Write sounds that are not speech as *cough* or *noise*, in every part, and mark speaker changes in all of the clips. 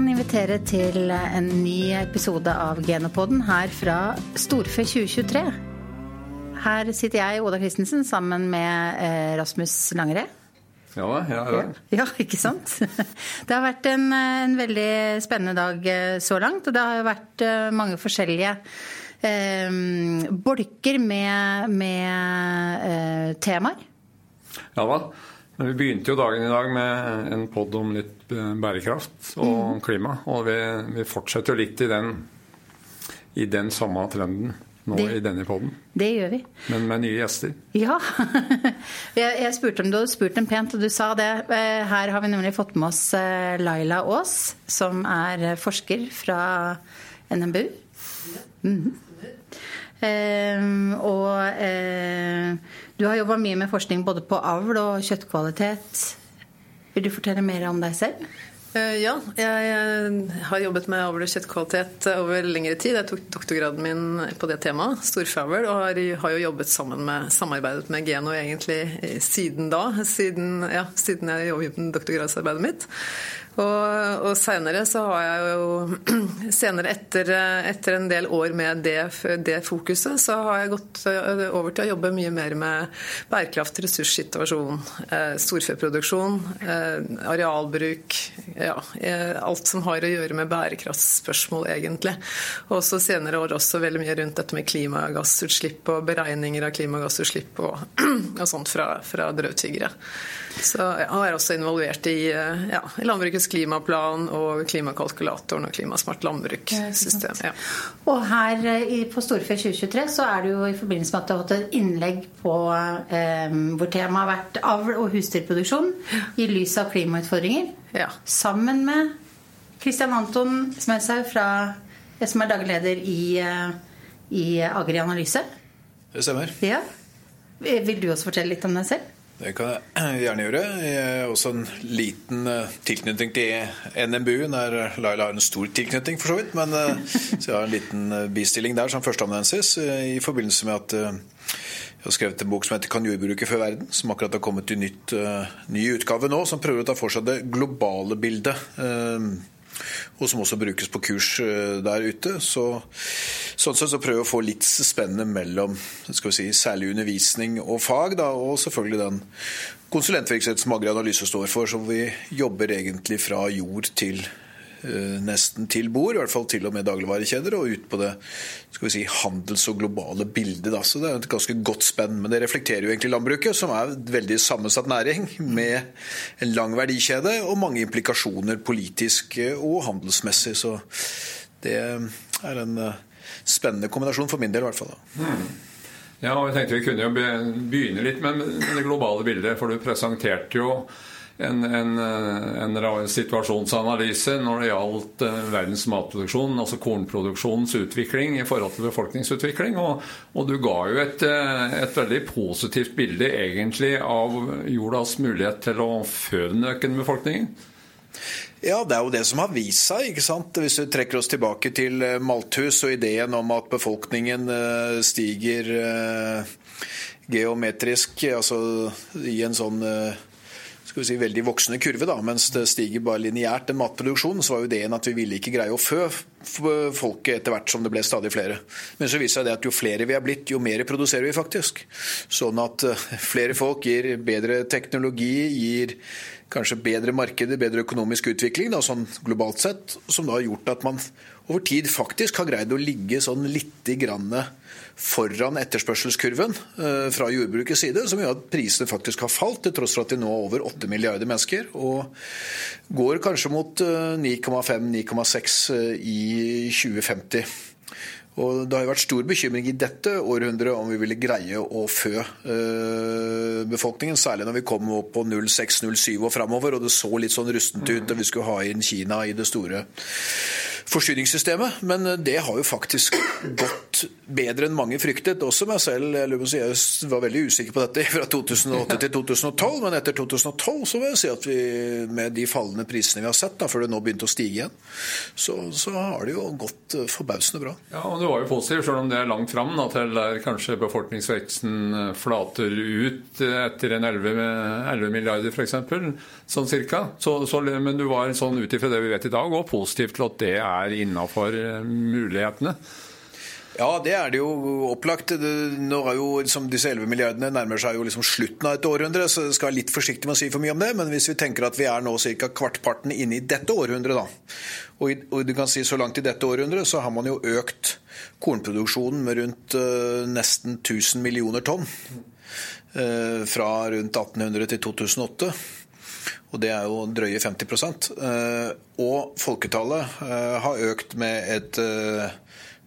Speaker 1: kan invitere til en ny episode av Genopoden her fra Storfe 2023. Her sitter jeg, Oda Christensen, sammen med eh, Rasmus Langre.
Speaker 2: Ja ja, jeg er her.
Speaker 1: Ja, ikke sant? *laughs* Det har vært en, en, veldig spennende dag eh, så langt. Og det har vært eh, mange forskjellige eh, bolker med, med eh, temaer.
Speaker 2: Ja da. Men vi begynte jo dagen i dag med en pod om litt bærekraft og mm. klima. Og vi, vi, fortsetter jo litt i den, i den samme trenden nå det, i denne poden.
Speaker 1: Det gjør vi.
Speaker 2: Men med nye gjester.
Speaker 1: Ja. *laughs* jeg, jeg, spurte om du hadde spurt dem pent, og du sa det. Eh, her har vi nemlig fått med oss eh, Laila Aas, som er forsker fra NMBU. Mm -hmm. Eh, og eh, du har jobba mye med forskning både på avl og kjøttkvalitet. Vil du fortelle mer om deg selv?
Speaker 3: Eh, ja, jeg har jobbet med avl og kjøttkvalitet over lengre tid. Jeg tok doktorgraden min på det temaet, storfeavl, og har jo jobbet sammen med, samarbeidet med Geno egentlig siden da. Siden, ja, siden jeg jobbet med doktorgradsarbeidet mitt. Og, og senere så har jeg jo *clears throat* Senere, etter, etter en del år med det, det, fokuset, så har jeg gått eh, over til å jobbe mye mer med bærekraft, ressurssituasjon, eh, storfeproduksjon, eh, arealbruk. Ja, alt som har å gjøre med bærekraftsspørsmål, egentlig. Og så senere år også veldig mye rundt dette med klimagassutslipp og beregninger av klimagassutslipp og, *clears throat* og sånt fra, fra drøvtyggere. Så jeg er også involvert i ja, landbrukets klimaplan og klimakalkulatoren og Klimasmart landbrukssystem. Ja.
Speaker 1: Og her eh, på Storfe 2023 så er det jo i forbindelse med at du har hatt et innlegg på eh, hvor temaet har vært avl og husdyrproduksjon i lys av klimautfordringer.
Speaker 3: Ja.
Speaker 1: Sammen med Kristian Anton Smedshaug, som er daglig leder i, eh, i Agri Analyse.
Speaker 4: Det stemmer.
Speaker 1: Ja. Vil du også fortelle litt om deg selv?
Speaker 4: Det kan jeg gjerne gjøre. Jeg har også en liten eh, tilknytning til NMBU. Der Laila har en stor tilknytning, for så vidt. Men, eh, så jeg har en liten bistilling der som førsteamanuensis i forbindelse med at jeg har skrevet en bok som heter 'Kan jordbruket før verden', som akkurat har kommet i nytt, ny utgave nå, som prøver å ta for seg det globale bildet og som også brukes på kurs eh, der ute. Så, sånn sett så prøver vi å få litt spennende mellom skal vi si, særlig undervisning og fag, da, og selvfølgelig den konsulentvirksomhet som Agri Analyse står for, som vi jobber egentlig fra jord til Eh, nesten til bord, i hvert fall til og med dagligvarekjeder, og ut på det skal vi si, handels- og globale bildet. Da. Så det er et ganske godt spenn. Men det reflekterer jo egentlig landbruket, som er en veldig sammensatt næring med en lang verdikjede og mange implikasjoner politisk og handelsmessig. Så det er en eh, spennende kombinasjon for min del, i hvert fall.
Speaker 2: Da. Ja, og jeg tenkte Vi kunne jo begynne litt med det globale bildet, for du presenterte jo en, en, en, situasjonsanalyse når det gjaldt eh, verdens matproduksjon, altså kornproduksjonens utvikling i forhold til befolkningsutvikling. Og, og du ga jo et, eh, et, veldig positivt bilde egentlig av jordas mulighet til å føde den økende befolkningen.
Speaker 4: Ja, det er jo det som har vist seg. ikke sant? Hvis vi trekker oss tilbake til eh, Malthus og ideen om at befolkningen stiger geometrisk, altså i en sånn skal vi si, veldig voksende kurve, da, mens det stiger bare lineært. Den matproduksjonen, så var jo ideen at vi ville ikke greie å fø folket etter hvert som det ble stadig flere. Men så viser det at jo flere vi er blitt, jo mer produserer vi faktisk. Sånn at eh, flere folk gir bedre teknologi, gir kanskje bedre markeder, bedre økonomisk utvikling, da, sånn globalt sett, som da har gjort at man over tid faktisk har greid å ligge sånn lite grann foran etterspørselskurven eh, fra jordbrukets side, som gjør at prisene faktisk har falt, til tross for at de nå er over 8 milliarder mennesker. Og går kanskje mot 9,5-9,6 eh, i 2050. Og Det har jo vært stor bekymring i dette århundret om vi ville greie å fø øh, befolkningen, særlig når vi kom opp på 06-07 og framover, og det så litt sånn rustent ut, og vi skulle ha inn Kina i det store forsyningssystemet. Men det har jo faktisk gått bedre enn mange fryktet. Også meg selv. Jeg var veldig usikker på dette *laughs* fra 2008 til 2012, men etter 2012 så vil jeg si at vi med de fallende prisene vi har sett, da, før det nå begynte å stige igjen, så, så har det jo gått eh, forbausende bra.
Speaker 2: Ja, og Du var jo positiv, selv om det er langt fram da, til der kanskje befolkningsveksten eh, flater ut etter en 11, 11 milliarder f.eks. Sånn cirka. Så, så, men du var sånn ut ifra det vi vet i dag, og positiv til at det er innafor eh, mulighetene.
Speaker 4: Ja, det er det jo opplagt. Nå er jo liksom, Disse 11 milliardene nærmer seg jo liksom slutten av et århundre, så jeg skal være litt forsiktig med å si for mye om det. Men hvis vi tenker at vi er nå ca. kvartparten inne i dette århundret, da. Og, og, du kan si så langt i dette århundret så har man jo økt kornproduksjonen med rundt uh, nesten 1000 millioner tonn. Uh, fra rundt 1800 til 2008. Og det er jo drøye 50 uh, Og folketallet har økt med et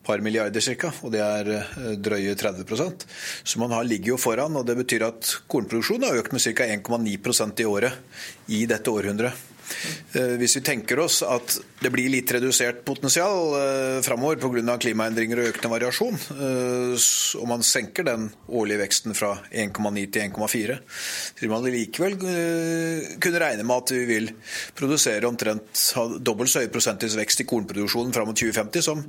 Speaker 4: par milliarder cirka, og det er eh, drøye 30% Så man har, ligger jo foran, og det betyr at kornproduksjonen har økt med ca. 1,9% i året i dette århundret. Eh, hvis vi tenker oss at det blir litt redusert potensial eh, framover pga. klimaendringer og økende variasjon, og man senker den årlige veksten fra 1,9 til 1,4, så vil man likevel kunne regne med at vi vil produsere omtrent dobbelt så høy prosentvis vekst i kornproduksjonen fram mot 2050 som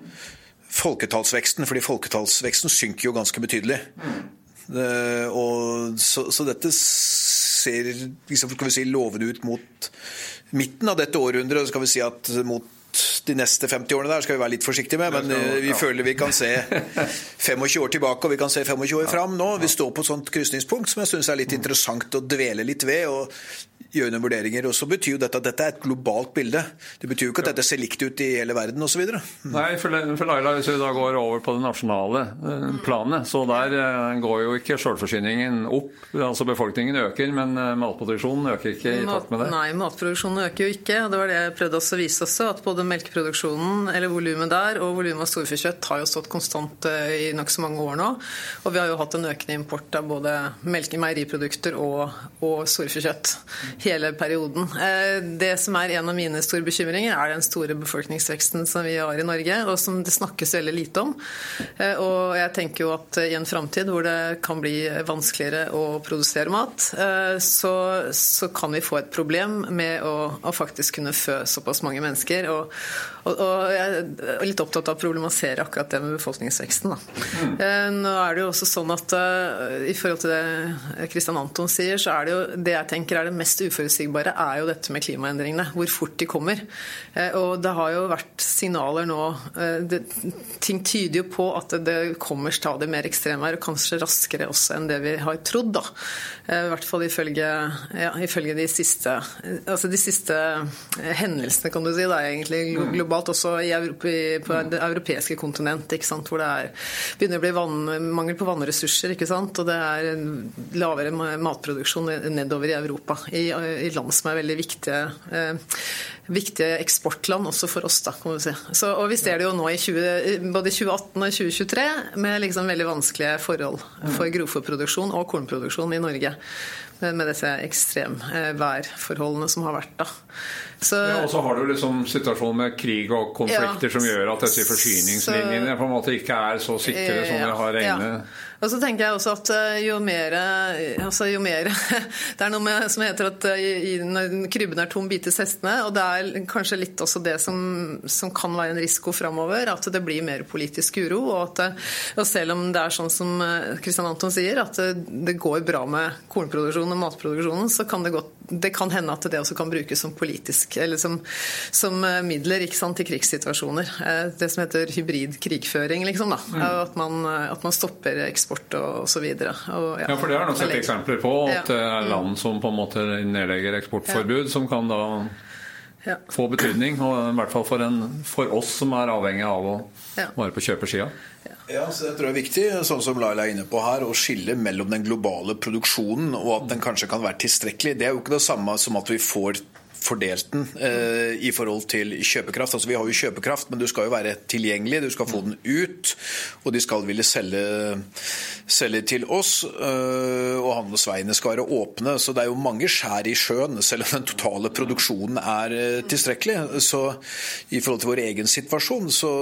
Speaker 4: folketallsveksten, fordi folketallsveksten synker jo ganske betydelig. Og, så, så, dette ser liksom, skal vi si, lovende ut mot midten av dette århundret. Skal vi si at mot de neste 50 årene der skal vi være litt forsiktige med, men uh, vi føler vi kan se *laughs* 25 år tilbake og vi kan se 25 år fram nå. Vi står på et sånt krysningspunkt som jeg syns er litt interessant å dvele litt ved. og gjøre noen vurderinger. Og så betyr jo dette at dette er et globalt bilde. Det betyr jo ikke at dette ser likt ut i hele verden osv.
Speaker 2: Mm. Nei, for, for Laila, hvis vi da går over på det nasjonale eh, planet, så der eh, går jo ikke selvforsyningen opp. Altså befolkningen øker, men eh, matproduksjonen øker ikke i takt med det.
Speaker 3: Nei, matproduksjonen øker jo ikke. Det var det jeg prøvde å vise også, at både melkeproduksjonen, eller volumet der, og volumet av storfekjøtt har jo stått konstant i nokså mange år nå. Og vi har jo hatt en økende import av både melke, meieriprodukter og, og storfekjøtt hele perioden. Eh, det som er en av mine store bekymringer, er den store befolkningsveksten som vi har i Norge, og som det snakkes veldig lite om. Eh, og jeg tenker jo at i en framtid hvor det kan bli vanskeligere å produsere mat, eh, så, så kan vi få et problem med å, å, faktisk kunne fø såpass mange mennesker. Og, og, og, jeg er litt opptatt av å problematisere akkurat det med befolkningsveksten. Da. Nå er det jo også sånn at i forhold til det Kristian Anton sier, så er det jo det jeg tenker er det mest uforutsigbare uforutsigbare er jo dette med klimaendringene. Hvor fort de kommer. Eh, og det har jo vært signaler nå eh, det, Ting tyder jo på at det kommer stadig mer ekstremvær, og kanskje raskere også enn det vi har trodd. da. Eh, I hvert fall ifølge, ja, ifølge de, siste, altså de siste hendelsene, kan du si, Det er egentlig globalt. Også i Europa, på det europeiske kontinent, ikke sant? hvor det er, begynner å bli vann, mangel på vannressurser. ikke sant? Og det er lavere matproduksjon nedover i Europa. I land som er veldig viktige, eh, viktige eksportland også for oss. da, kan vi si. Så, og Vi ser det jo nå i 20, både 2018 og 2023 med liksom veldig vanskelige forhold for grovfòrproduksjon og kornproduksjon i Norge. Med disse ekstremværforholdene som har vært. da.
Speaker 2: Så, ja, og så har du liksom situasjonen med krig og konflikter ja, som gjør at disse forsyningslinjene på en måte ikke er så sikre som vi har regnet. ja.
Speaker 3: Og så tenker jeg også at eh, jo mer, altså jo mer *laughs* Det er noe med, som heter at eh, når krybben er tom, bites hestene. Og det er kanskje litt også det som, som kan være en risiko framover. At det blir mer politisk uro. Og, at, eh, og selv om det er sånn som Kristian Anton sier, at det går bra med kornproduksjonen og matproduksjonen, så kan det, godt, det kan hende at det også kan brukes som politisk, eller som, som midler sant, til krigssituasjoner. Det som heter hybrid krigføring, liksom. da, at, man, at man stopper eksport eksport og osv. Ja,
Speaker 2: ja, for det har du sett eksempler på. At det er land som på en måte nedlegger eksportforbud, som kan da ja. få betydning. Og I hvert fall for, en, for, oss som er avhengig av å være på kjøpersida.
Speaker 4: Ja, så jeg tror det er viktig sånn som Laila er inne på her, å skille mellom den globale produksjonen og at den kanskje kan være tilstrekkelig. Det er jo ikke det samme som at vi får fordelt den eh, i forhold til kjøpekraft. Altså Vi har jo kjøpekraft, men du skal jo være tilgjengelig, du skal få den ut. Og de skal ville selge, selge til oss, eh, og handelsveiene skal være åpne. Så det er jo mange skjær i sjøen, selv om den totale produksjonen er eh, tilstrekkelig. Så i forhold til vår egen situasjon, så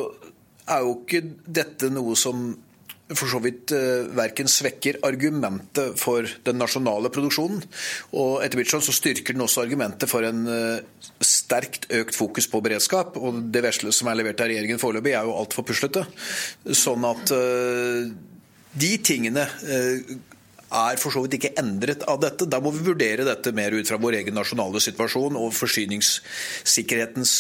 Speaker 4: er jo ikke dette noe som for så vidt uh, verken svekker argumentet for den nasjonale produksjonen, og etter mitt skjønn så styrker den også argumentet for en uh, sterkt økt fokus på beredskap. Og det vesle som er levert av regjeringen foreløpig, er jo altfor puslete. Sånn at uh, de tingene er for så vidt ikke endret av dette. Da må vi vurdere dette mer ut fra vår egen nasjonale situasjon og forsyningssikkerhetens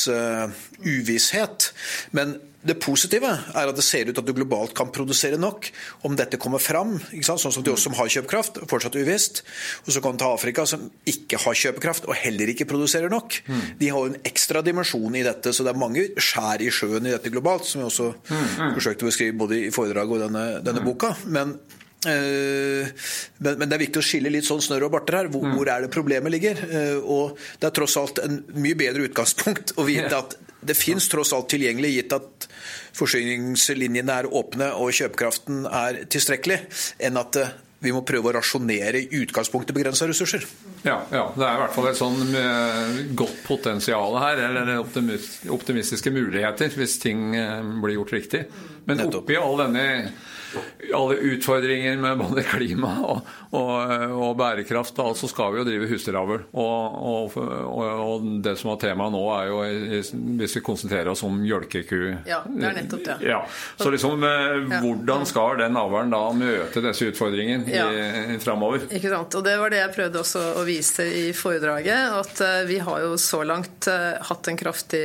Speaker 4: uvisshet. Men det positive er at det ser ut at du globalt kan produsere nok. Om dette kommer fram, sånn som de oss som har kjøpekraft, fortsatt uvisst. Og så kan du ta Afrika, som ikke har kjøpekraft og heller ikke produserer nok. Mm. De har jo en ekstra dimensjon i dette, så det er mange skjær i sjøen i dette globalt, som vi også mm. forsøkte å beskrive både i foredraget og denne, denne mm. boka. Men eh, men, det er viktig å skille litt sånn snørr og barter her. Hvor, mm. hvor, er det problemet ligger? Eh, og Det er tross alt en mye bedre utgangspunkt å vite at det fins tross alt tilgjengelig, gitt at forsyningslinjene er åpne og kjøpekraften er tilstrekkelig, enn at eh, vi må prøve å rasjonere i utgangspunktet begrensa ressurser.
Speaker 2: Ja, ja, det er i hvert fall et sånn eh, godt potensial her, eller optimistiske muligheter, hvis ting eh, blir gjort riktig. Men oppi all denne alle utfordringer med både klima og, og, og bærekraft, da, så skal vi jo drive husdyravl. Og, og, det som var temaet nå, er jo hvis vi konsentrerer oss om mjølkeku
Speaker 3: Ja, det er nettopp det.
Speaker 2: Ja. Så liksom, eh, hvordan skal den avlen da møte disse utfordringene ja. framover?
Speaker 3: Ikke sant. Og det var det jeg prøvde også å vise i foredraget. At eh, vi har jo så langt eh, hatt en kraftig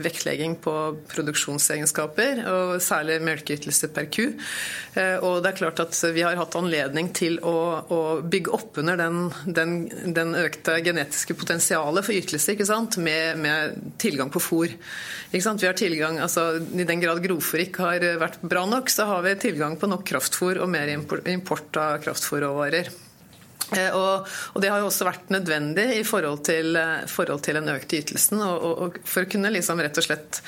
Speaker 3: vektlegging på produksjonsegenskaper, og særlig melkeytelse per ku. Eh, og det er klart at vi har hatt anledning til å, å bygge opp under den, den, den, økte genetiske potensialet for ytelse med, med, tilgang på fôr. Vi har tilgang, altså, I den grad grovfôr ikke har vært bra nok, så har vi tilgang på nok kraftfôr og mer import av kraftfôrråvarer. Eh, og, og, Det har jo også vært nødvendig i forhold til, eh, forhold til den økte ytelsen. Og, og, for å kunne liksom rett og slett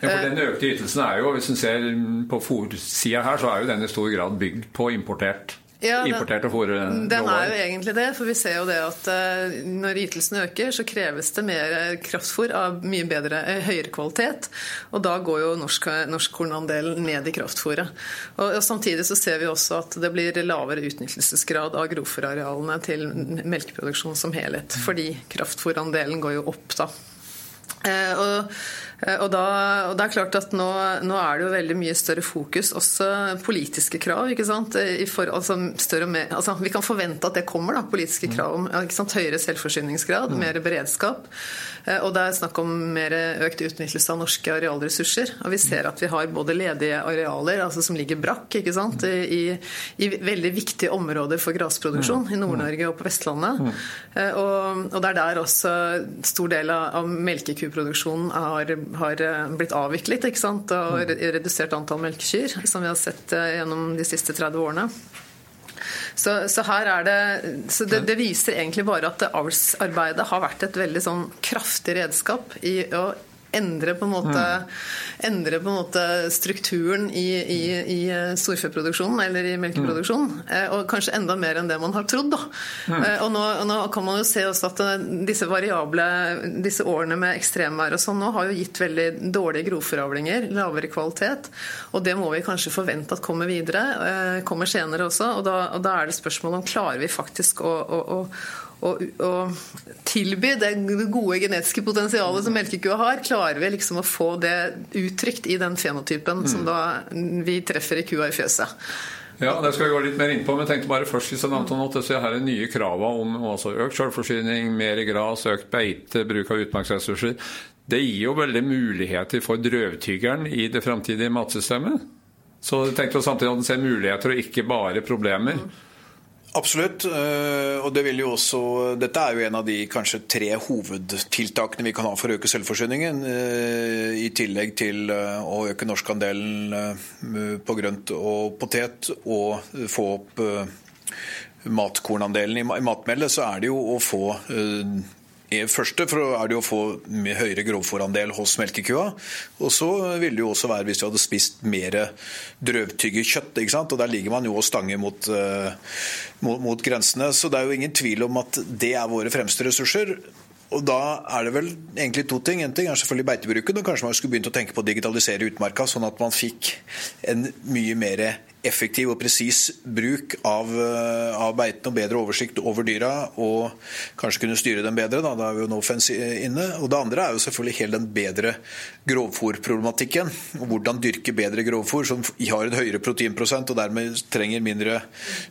Speaker 2: ja, for Den økte ytelsen er jo, hvis en ser på fòrsida her, så er jo den i stor grad bygd på importert ja, importerte fôrråvarer?
Speaker 3: Den er jo egentlig det. For vi ser jo det at uh, når ytelsen øker, så kreves det mer kraftfôr av mye bedre, uh, høyere kvalitet. Og da går jo norsk, norskkornandelen ned i kraftfôret. Og, og, Samtidig så ser vi også at det blir lavere utnyttelsesgrad av grovfòrarealene til melkeproduksjon som helhet. Fordi kraftfôrandelen går jo opp da. Uh, og Eh, og, da, og, det er klart at nå, nå, er det jo veldig mye større fokus, også politiske krav. ikke sant? For, altså, mer, altså, vi kan forvente at det kommer, da, politiske krav om høyere selvforsyningsgrad, mm. mer beredskap. Eh, og det er snakk om mer økt utnyttelse av norske arealressurser. Og vi ser at vi har både ledige arealer altså som ligger brakk ikke sant? I, i veldig viktige områder for grasproduksjon i Nord-Norge og på Vestlandet. Eh, og, og, det er der også stor del av, melkekuproduksjonen har, har, blitt avviklet ikke sant? og redusert antall melkekyr, som vi har sett eh, gjennom de siste 30 årene. Så, så her er det, så det, det, viser egentlig bare at avlsarbeidet har vært et veldig sånn kraftig redskap i å endre på en måte, endre på en måte strukturen i, i, i storfeproduksjonen eller i melkeproduksjonen. Mm. Og kanskje enda mer enn det man har trodd. Mm. Og nå, nå, kan man jo se også at eh, disse variable, disse årene med ekstremvær og sånn nå har jo gitt veldig dårlige grovfòravlinger, lavere kvalitet. Og det må vi kanskje forvente at kommer videre, eh, kommer senere også. Og da, og da er det spørsmål om klarer vi faktisk å, å, å å, å, tilby det gode genetiske potensialet som melkekua har, klarer vi liksom å få det uttrykt i den fenotypen mm. som da vi treffer i kua i fjøset.
Speaker 2: Ja, Det skal vi gå litt mer inn på, men jeg tenkte bare først hvis jeg nevnte noe, så her er nye kravene om altså økt selvforsyning, mer gras, økt beite, bruk av utmarksressurser. Det gir jo veldig muligheter for drøvtyggeren i det framtidige matsystemet. Så jeg tenkte samtidig at en ser muligheter og ikke bare problemer. Mm.
Speaker 4: Absolutt. Eh, og det vil jo også, Dette er jo en av de kanskje tre hovedtiltakene vi kan ha for å øke selvforsyningen. Eh, I tillegg til eh, å øke norskandelen på grønt og potet og få opp matkornandelen i matmelet, så er det jo å få første er det å få høyere grovfòrandel hos melkekua. Og så vil det jo også være hvis du hadde spist mer drøvtygge kjøtt. ikke sant? Og Der ligger man jo og stanger mot, uh, mot, mot grensene. Så det er jo ingen tvil om at det er våre fremste ressurser. Og Da er det vel egentlig to ting. En ting er selvfølgelig beitebruken. og Kanskje man skulle begynt å tenke på å digitalisere utmarka, sånn at man fikk en mye mer effektiv og presis bruk av, eh, av beitene og bedre oversikt over dyra, og kanskje kunne styre dem bedre. Da, da er jo Nofence inne. Og Det andre er jo selvfølgelig hele den bedre grovfòrproblematikken. Hvordan dyrke bedre grovfòr som har en høyere proteinprosent og dermed trenger mindre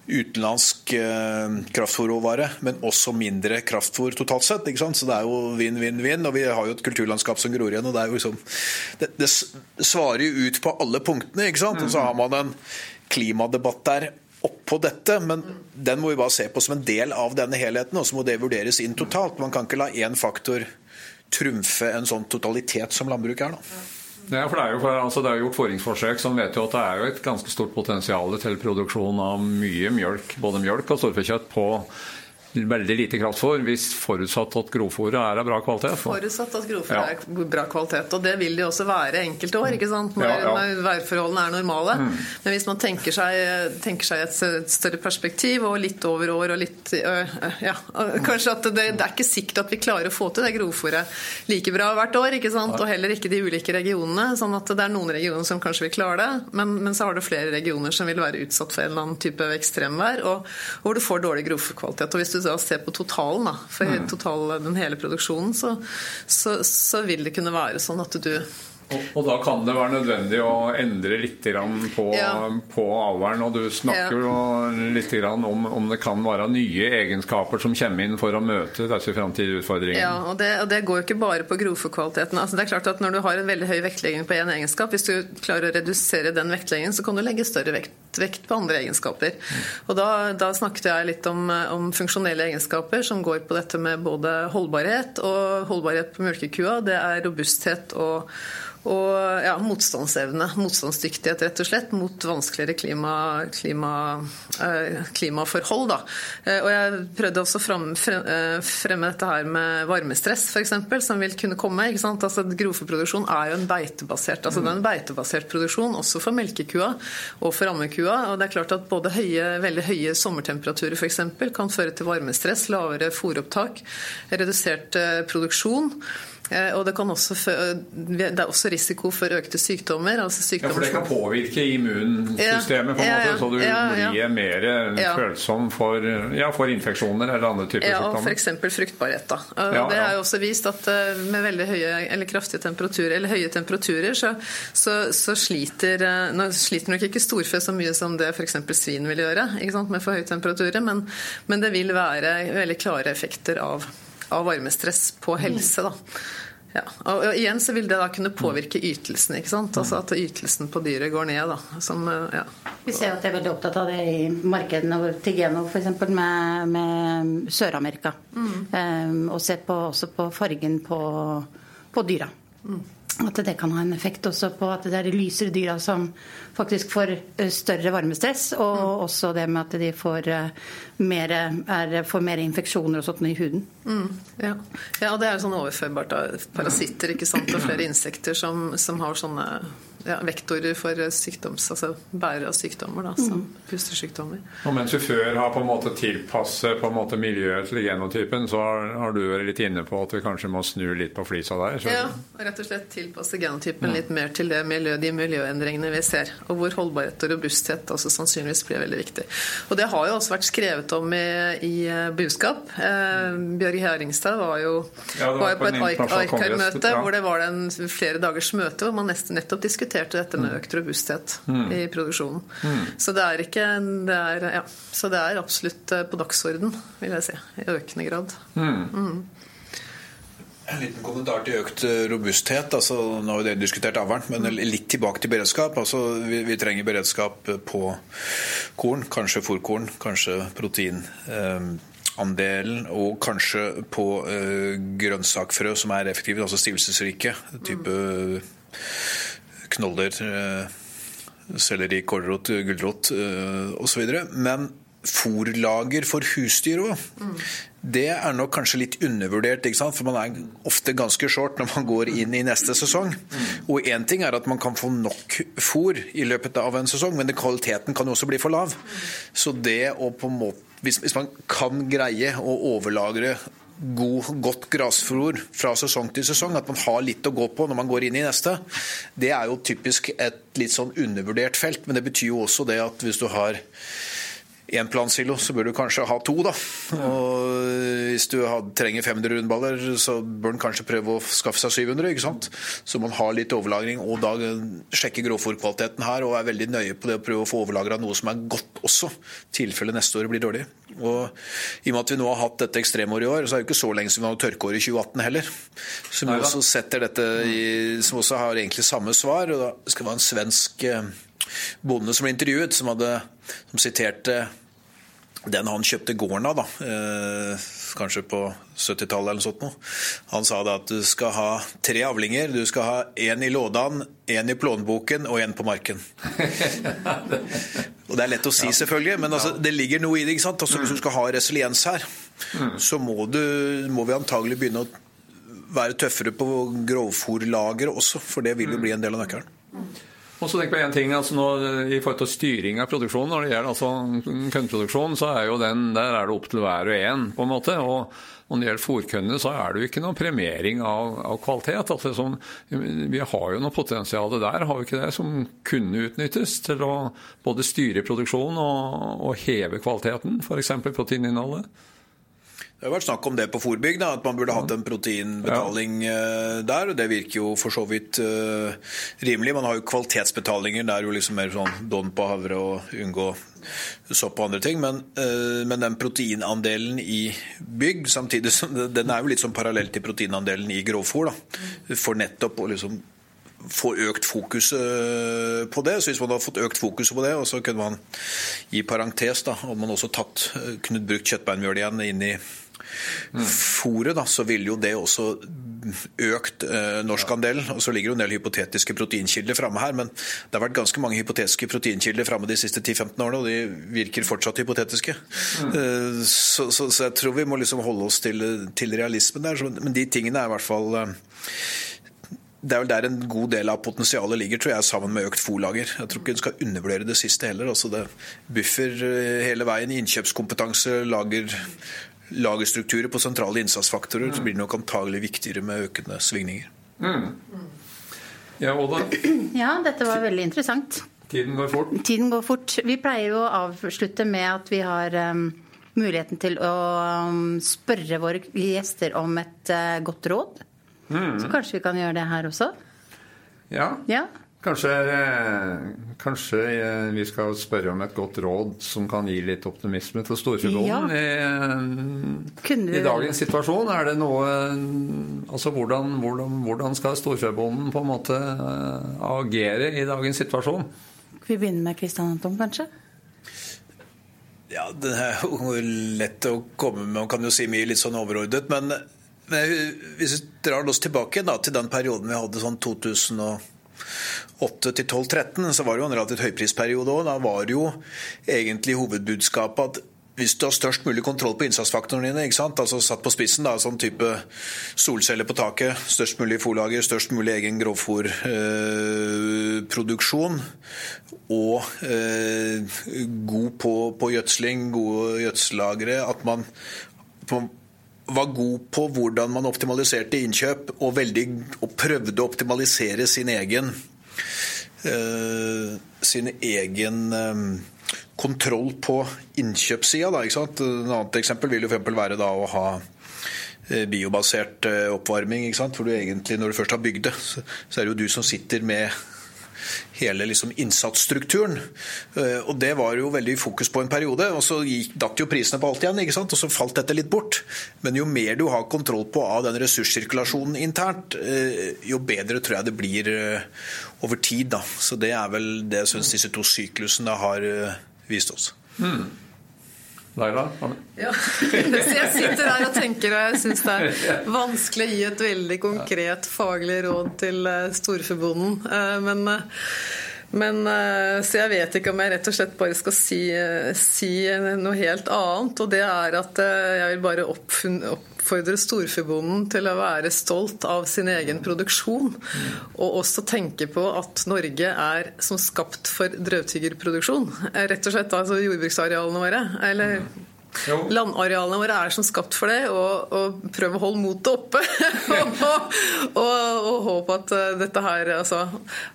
Speaker 4: utenlandsk eh, kraftfòrråvare, men også mindre kraftfòr totalt sett. ikke sant? Så det er jo vinn-vinn-vinn. Og vi har jo et kulturlandskap som gror igjen. og Det er jo liksom, det, det svarer jo ut på alle punktene. ikke sant? Og så har man en klimadebatt der oppå dette, men den må vi bare se på som en del av denne helheten, og så må det vurderes inn totalt. Man kan ikke la én faktor trumfe en sånn totalitet som landbruk er. da.
Speaker 2: Ja, for Det er jo for, altså det er gjort foringsforsøk som vet jo at det er jo et ganske stort potensial til produksjon av mye mjølk, både mjølk og storfekjøtt på veldig lite kraftfôr, hvis forutsatt at grovfôret er av bra kvalitet.
Speaker 3: Forutsatt at grovfôret ja. er bra kvalitet. Og det vil det også være enkelte år, ikke sant? når, ja, ja. værforholdene er normale. Mm. Men hvis man tenker seg, tenker seg, et større perspektiv og litt over år og litt ja, Kanskje at det, det, er ikke sikkert at vi klarer å få til det grovfôret like bra hvert år. ikke sant? Og heller ikke de ulike regionene. sånn at det er noen regioner som kanskje vil klare det, men, men så har du flere regioner som vil være utsatt for en eller annen type ekstremvær, og hvor du får dårlig grovfòrkvalitet. Og hvis du da ser på totalen, da, for mm. total, den hele produksjonen, så, så, så vil det kunne være sånn at du
Speaker 2: og, da kan det være nødvendig å endre litt på, ja. på alderen. Og du snakker jo litt om, om det kan være nye egenskaper som kommer inn for å møte disse framtidige utfordringene.
Speaker 3: Ja, og det, og det, går jo ikke bare på grovfòrkvaliteten. Altså, det er klart at når du har en veldig høy vektlegging på én egenskap, hvis du klarer å redusere den vektleggingen, så kan du legge større vekt, vekt på andre egenskaper. Og da, da, snakket jeg litt om, om, funksjonelle egenskaper som går på dette med både holdbarhet og holdbarhet på melkekua. Det er robusthet og og ja, motstandsevne, motstandsdyktighet rett og slett, mot vanskeligere klima, klima, eh, klimaforhold. Da. Eh, og jeg prøvde også å eh, fremme dette her med varmestress f.eks., som vil kunne komme. ikke sant? Altså, Grovfòrproduksjon er jo en beitebasert altså det er en beitebasert produksjon, også for melkekua og for ammekua. Og det er klart at Både høye, veldig høye sommertemperaturer eksempel, kan føre til varmestress, lavere fôropptak, redusert produksjon. Eh, og det, også, det, er også risiko for økte sykdommer. Altså sykdommer
Speaker 2: ja, For det kan påvirke immunsystemet, på en måte, så du blir mer følsom for, for, infeksjoner eller andre typer
Speaker 3: ja,
Speaker 2: sykdommer?
Speaker 3: Ja, f.eks. fruktbarhet. Da. det er jo også vist at eh, med veldig høye eller kraftige temperaturer, eller høye temperaturer, så, så, så sliter, eh, nå sliter nok ikke storfe så mye som det f.eks. svin vil gjøre med for høye temperaturer, men, men det vil være veldig klare effekter av av varmestress på helse. Da. Ja. Og, igjen så vil det da kunne påvirke ytelsen. ikke sant? Altså At ytelsen på dyret går ned. da. Som,
Speaker 1: ja. Vi ser at de er veldig opptatt av det i markedene til Geno f.eks. med, med Sør-Amerika. Mm. Um, og ser på, også på fargen på, på dyra. Mm. At det kan ha en effekt også på at det er de lysere dyra som faktisk får eh, større varmestress, og mm. også det med at de får eh, mer, er, får mer infeksjoner og sånt i huden.
Speaker 3: Mm, ja. ja. og det er sånn overførbart av parasitter ikke sant? og flere insekter som, som har sånne ja, vektorer for sykdoms, altså bærere av sykdommer, da, som mm. pustesykdommer.
Speaker 2: Og mens du før har på en måte tilpasset på en måte miljøet til genotypen, så har, har, du vært litt inne på at vi kanskje må snu litt på flisa der?
Speaker 3: Så. Ja, rett og slett tilpasse genotypen ja. litt mer til det miljø, de miljøendringene vi ser. Og hvor holdbarhet og robusthet også sannsynligvis blir veldig viktig. Og det har jo også vært skrevet om i, i eh, buskap. Eh, Bjørg Heringstad var jo, ja, var på et ICAR-møte ja. hvor det var en flere dagers møte hvor man nesten nettopp diskuterte diskuterte dette med økt robusthet mm. i produksjonen. Mm. Så, det er ikke, det er, ja, så det er absolutt eh, på dagsorden, vil jeg si. I økende grad. Mm. mm.
Speaker 4: En liten kommentar til økt eh, robusthet. altså Nå har vi diskutert avlen, men mm. litt tilbake til beredskap. altså Vi, vi trenger beredskap på korn, kanskje fòrkorn, kanskje proteinandelen, Eh, og kanskje på eh, grønnsakfrø som er effektive, altså stivelsesrike. type mm knoller, eh, selleri, kålrot, gulrot eh, osv. Men fôrlager for husdyr òg. Mm. Det er nok kanskje litt undervurdert, for man er ofte ganske short når man går inn i neste sesong. Mm. Og én ting er at man kan få nok fôr i løpet av en sesong, men kvaliteten kan også bli for lav. Så det å på en måte hvis, hvis man kan greie å overlagre god, godt grasfôr fra sesong til sesong, at man har litt å gå på når man går inn i neste, det er jo typisk et litt sånn undervurdert felt. Men det betyr jo også det at hvis du har én plansilo, så bør du kanskje ha to. da. Og Hvis du trenger 500 rundballer, så bør du kanskje prøve å skaffe seg 700. ikke sant? Så man har litt overlagring, og da sjekker grovfòrkvaliteten her og er veldig nøye på det å prøve å få overlagra noe som er godt også, i tilfelle neste år blir dårlig. Og I og med at vi nå har hatt dette ekstremåret i år, så er det ikke så lenge siden vi hadde tørkeår i 2018 heller. Som også setter dette i, som også har egentlig samme svar. og da skal det være en svensk bonde som ble intervjuet, som, hadde, som siterte den han kjøpte gården av, da, eh, kanskje på 70-tallet eller sånt. Noe. Han sa da at du skal ha tre avlinger. Du skal ha én i lådan, én i plånboken og én på marken. og Det er lett å si, selvfølgelig, men altså, det ligger noe i det. ikke sant? Altså, hvis du skal ha resiliens her, mm. så må, du, må vi antagelig begynne å være tøffere på grovfòrlageret også, for det vil jo bli en del av nøkkelen.
Speaker 2: Og så tenk på en ting, altså nå, I forhold til styring av produksjonen, når det gjelder altså kønneproduksjon, så er jo den, der er det opp til hver og en. på en måte, og når det gjelder fòrkønnene, så er det jo ikke noen premiering av, av kvalitet. Altså, som, vi har jo noe potensial der, har vi ikke det, som kunne utnyttes til å både styre produksjonen og, og heve kvaliteten, f.eks. proteininnholdet.
Speaker 4: Det har vært snakk om det på Forbygg, at man burde hatt en proteinbetaling ja. Eh, der. og Det virker jo for så vidt uh, rimelig. Man har jo kvalitetsbetalinger. Det er jo liksom mer sånn don på havre og unngå sopp og andre ting. Men, uh, men, den proteinandelen i bygg, samtidig som den er jo litt sånn parallell til proteinandelen i grovfôr. For nettopp å liksom få økt fokus på det. Så hvis man hadde fått økt fokus på det, og så kunne man i parentes da, hadde man også tatt, kunne brukt kjøttbeinmjøl igjen inn i fôret, så ville jo det også økt eh, norskandelen. Og så ligger det en del hypotetiske proteinkilder framme her, men det har vært ganske mange hypotetiske proteinkilder framme de siste 10-15 årene, og de virker fortsatt hypotetiske. Mm. Eh, så, så, så, jeg tror vi må liksom holde oss til, til realismen der. Men de tingene er i hvert fall eh, det er vel der en god del av potensialet ligger, tror jeg, sammen med økt fòrlager. Jeg tror ikke en skal undervurdere det siste heller. Altså det Buffer eh, hele veien, innkjøpskompetanse, lager, lagerstrukturer på sentrale innsatsfaktorer, så blir det nok antagelig viktigere med økende svingninger. Mm.
Speaker 2: Ja, Oda?
Speaker 1: Ja, dette var veldig interessant.
Speaker 2: Tiden går fort.
Speaker 1: Tiden går fort. Vi pleier jo å avslutte med at vi har um, muligheten til å um, spørre våre gjester om et uh, godt råd. Mm. Så kanskje vi kan gjøre det her også?
Speaker 2: Ja. ja. Kanskje, eh, kanskje, eh, vi skal spørre om et godt råd som kan gi litt optimisme til storfebonden ja. i, i, dagens situasjon. Er det noe Altså hvordan, hvordan, hvordan skal storfebonden på en måte eh, agere i dagens situasjon?
Speaker 1: Vi begynner med Kristian Anton, kanskje?
Speaker 4: Ja, det er jo lett å komme med. Man kan jo si mye litt sånn overordnet. Men, men hvis vi drar oss tilbake da, til den perioden vi hadde sånn 2000 og 8 til 12-13, så var det jo en relativt høyprisperiode òg. Da var det jo egentlig hovedbudskapet at hvis du har størst mulig kontroll på innsatsfaktorene dine, ikke sant? altså satt på spissen, da, sånn type solceller på taket, størst mulig fòrlager, størst mulig egen grovfòrproduksjon, og eh, god på, på, gjødsling, gode gjødsellagre, at man, man var god på hvordan man optimaliserte innkjøp, og, veldig, og prøvde å optimalisere sin egen, uh, sin egen um, kontroll på innkjøpssida. Et annet eksempel vil jo for være å ha biobasert oppvarming. For du egentlig, når du først har bygd det, så er det jo du som sitter med hele liksom innsatsstrukturen. Eh, og Det var jo veldig fokus på en periode. og Så gikk, datt jo prisene på alt igjen, ikke sant? og så falt dette litt bort. Men jo mer du har kontroll på av den ressurssirkulasjonen internt, eh, jo bedre tror jeg det blir eh, over tid. Da. Så Det er vel det jeg syns disse to syklusene har vist oss. Mm.
Speaker 2: Laila?
Speaker 3: Ja. *laughs* jeg sitter her og tenker, og jeg syns det er *laughs* vanskelig å gi et veldig konkret faglig råd til storforbonden. Eh, men, eh, Men, eh, så jeg vet ikke om jeg rett og slett bare skal si, eh, si noe helt annet. Og det er at eh, jeg vil bare oppfordre storfebonden til å være stolt av sin egen produksjon. Og også tenke på at Norge er som skapt for drøvtyggerproduksjon. Rett og slett altså jordbruksarealene våre. eller jo. Landarealene våre er som skapt for det, og, og prøv å holde motet oppe. *laughs* og, og, og, håpe at uh, dette her altså,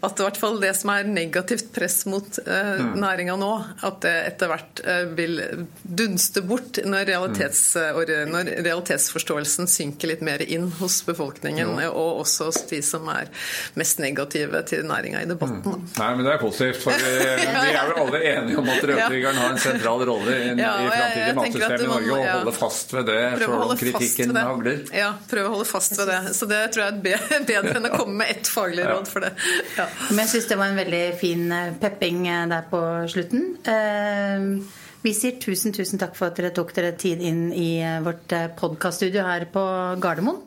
Speaker 3: At i hvert fall det som er negativt press mot eh, mm. næringa nå, at det etter hvert uh, vil dunste bort når, realitets, mm. når, realitetsforståelsen synker litt mer inn hos befolkningen, jo. og også hos de som er mest negative til næringa i debatten.
Speaker 2: Mm. Nei, men det er positivt, for vi, *laughs* vi er vel alle enige om at rødtryggeren har en sentral rolle i, ja, i framtidig matsystemet i Norge og holde fast ved det selv om kritikken hagler.
Speaker 3: Ja, prøve å holde fast ved det. Så det tror jeg er *laughs* bedre *laughs* enn å komme med ett faglig råd for det.
Speaker 1: Ja. Men jeg syns det var en veldig fin eh, pepping eh, der på slutten. Eh, vi sier tusen, tusen takk for at dere tok dere tid inn i vårt podkaststudio her på Gardermoen.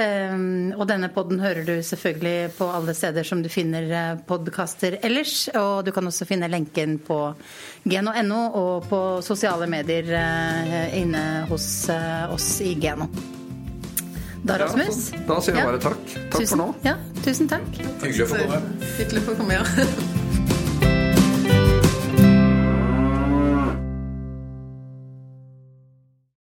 Speaker 1: Ehm, og denne podden hører du selvfølgelig på alle steder som du finner eh, podkaster ellers. Og du kan også finne lenken på geno.no og på sosiale medier eh, inne hos eh, oss i Geno. Da, Rasmus?
Speaker 2: Ja, da sier jeg bare takk. Takk
Speaker 1: tusen,
Speaker 2: for nå.
Speaker 1: Ja, tusen takk.
Speaker 4: Hyggelig å få komme.
Speaker 3: Hyggelig å få komme, ja. *laughs*